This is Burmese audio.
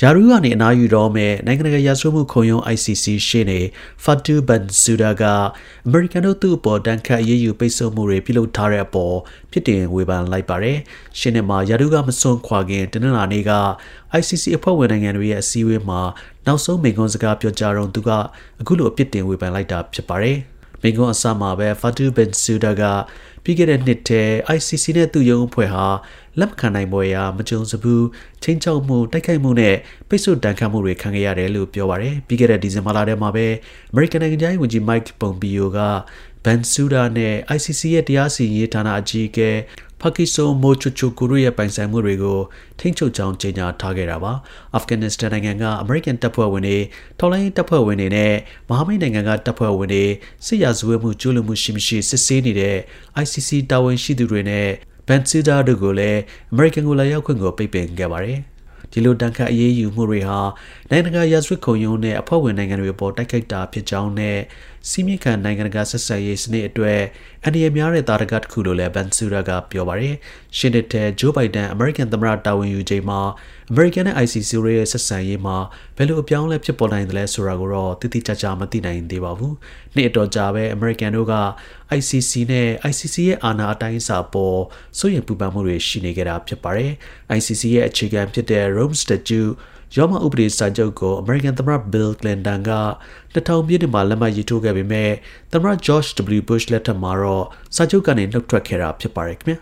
ယာရူကနေအနားယူတော့မဲ့နိုင်ငံတကာရာဇဝတ်မှုခုံရုံး ICC ရှေ့နေ Fatou Bensouda ကအမေရိကန်တို့သူ့အပေါ်တန်ခတ်အရေးယူပိတ်ဆို့မှုတွေပြုလုပ်ထားတဲ့အပေါ်ဖြစ်တင်ဝေဖန်လိုက်ပါတယ်။ရှင်းနေမှာယာရူကမစွန့်ခွာခင်တနင်္လာနေ့က ICC အဖွဲ့ဝင်နိုင်ငံတွေရဲ့အစည်းအဝေးမှာနောက်ဆုံးမိန့်ခွန်းစကားပြောကြားတော့သူကအခုလိုအပြစ်တင်ဝေဖန်လိုက်တာဖြစ်ပါတယ်။ မိန့်ခွန်းအစမှာပဲ Fatou Bensouda ကပြီးခဲ့တဲ့နှစ်ထဲ ICC နဲ့သူ့ရုံးအဖွဲ့ဟာလက်မခံနိုင်ပွဲရာမကြုံစဘူးချင်းချောက်မှုတိုက်ခိုက်မှုနဲ့ပိတ်ဆို့တန်ခတ်မှုတွေခံခဲ့ရတယ်လို့ပြောပါတယ်ပြီးခဲ့တဲ့ဒီဇင်ဘာလထဲမှာပဲ American နိုင်ငံသားဝန်ကြီး Mike Pompeo က Bensouda နဲ့ ICC ရဲ့တရားစီရင်ရေးဌာနအကြီးအကဲ ဖာကီဆိုမိုချိုချိုကူရုရဲ့ပိုင်ဆိုင်မှုတွေကိုထိန်းချုပ်ကြောင်းကြေညာထားခဲ့တာပါအာဖဂန်နစ္စတန်နိုင်ငံကအမေရိကန်တပ်ဖွဲ့ဝင်တွေထောက်လိုင်းတပ်ဖွဲ့ဝင်တွေနဲ့မဟာမိတ်နိုင်ငံကတပ်ဖွဲ့ဝင်တွေစစ်ရာဇဝတ်မှုကျူးလွန်မှုရှိမရှိစစ်ဆေးနေတဲ့ ICC တာဝန်ရှိသူတွေနဲ့ဘန်စီဒါတို့ကိုလည်းအမေရိကန်ကိုလာရောက်ခွင့်ကိုပိတ်ပင်ခဲ့ပါတယ် ဒီလိုတန်ခတ်အရေးယူမှုတွေဟာနိုင်ငံတကာရာဇဝတ်ခုံရုံးနဲ့အဖွဲ့ဝင်နိုင်ငံတွေပေါ်တိုက်ခိုက်တာဖြစ်ကြောင်းနဲ့စီမင်းခံနိုင်ငံတကာဆက်ဆံရေးစနစ်အတွက်အန္တရာယ်များတဲ့တာရကတစ်ခုလို့လည်းဘန်ဆူရာကပြောပါတယ်။ရှင်းတဲ့ဂျိုးဘိုင်ဒန်အမေရိကန်သမ္မတတာဝန်ယူချိန်မှာအမေရိကန်နဲ့ ICC ရဲ့ဆက်ဆံရေးမှာဘယ်လိုအပြောင်းအလဲဖြစ်ပေါ်နိုင်သလဲဆိုတာကိုတော့တိတိကျကျမသိနိုင်သေးပါဘူး။နှစ်အတော်ကြာပဲအမေရိကန်တို့က ICC နဲ့ ICC ရဲ့အာဏာအတိုင်းအစာပေါ်စိုးရိမ်ပူပန်မှုတွေရှိနေကြတာဖြစ်ပါတယ်။ ICC ရဲ့အခြေခံဖြစ်တဲ့ Rome Statute ရောမဥပဒေစာချုပ်ကိုအမေရိကန်သမ္မတဘီလ်ကလင်တန်က2000ပြည့်နှစ်မှာလက်မှတ်ရေးထိုးခဲ့ပေမဲ့သမ္မတ George W. Bush လက်ထက်မှာတော့စာချုပ်ကနေနှုတ်ထွက်ခဲ့တာဖြစ်ပါတယ်ခင်ဗျာ